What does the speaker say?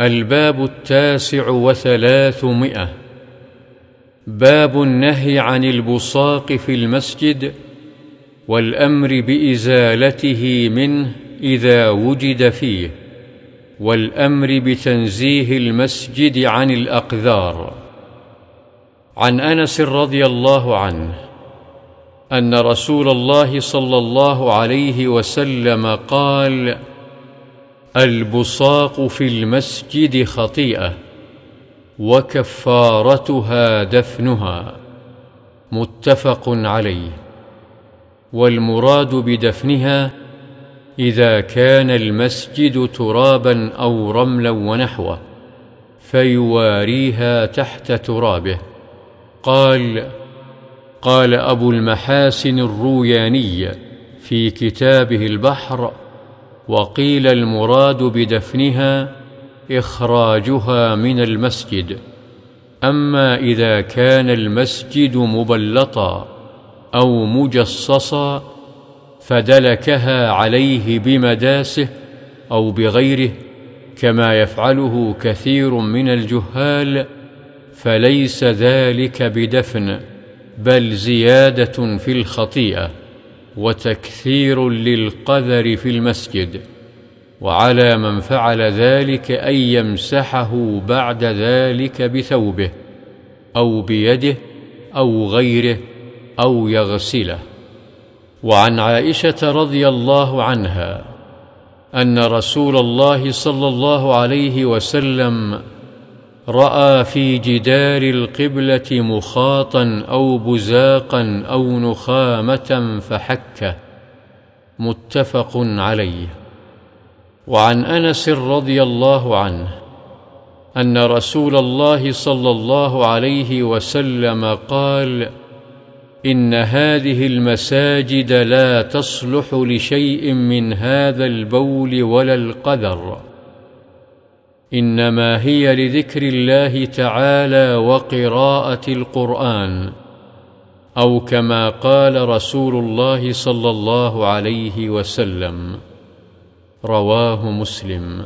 الباب التاسع وثلاثمائة. باب النهي عن البصاق في المسجد والأمر بإزالته منه إذا وجد فيه والأمر بتنزيه المسجد عن الأقذار. عن أنس رضي الله عنه أن رسول الله صلى الله عليه وسلم قال البصاق في المسجد خطيئة وكفارتها دفنها متفق عليه. والمراد بدفنها إذا كان المسجد ترابا أو رملا ونحوه فيواريها تحت ترابه. قال قال أبو المحاسن الروياني في كتابه البحر وقيل المراد بدفنها إخراجها من المسجد. أما إذا كان المسجد مبلطا أو مجصصا فدلكها عليه بمداسه أو بغيره كما يفعله كثير من الجهال فليس ذلك بدفن بل زيادة في الخطيئة. وتكثير للقذر في المسجد وعلى من فعل ذلك أن يمسحه بعد ذلك بثوبه أو بيده أو غيره أو يغسله. وعن عائشة رضي الله عنها أن رسول الله صلى الله عليه وسلم رأى في جدار القبلة مخاطا أو بزاقا أو نخامة فحكه متفق عليه. وعن أنس رضي الله عنه أن رسول الله صلى الله عليه وسلم قال إن هذه المساجد لا تصلح لشيء من هذا البول ولا القذر إنما هي لذكر الله تعالى وقراءة القرآن أو كما قال رسول الله صلى الله عليه وسلم رواه مسلم.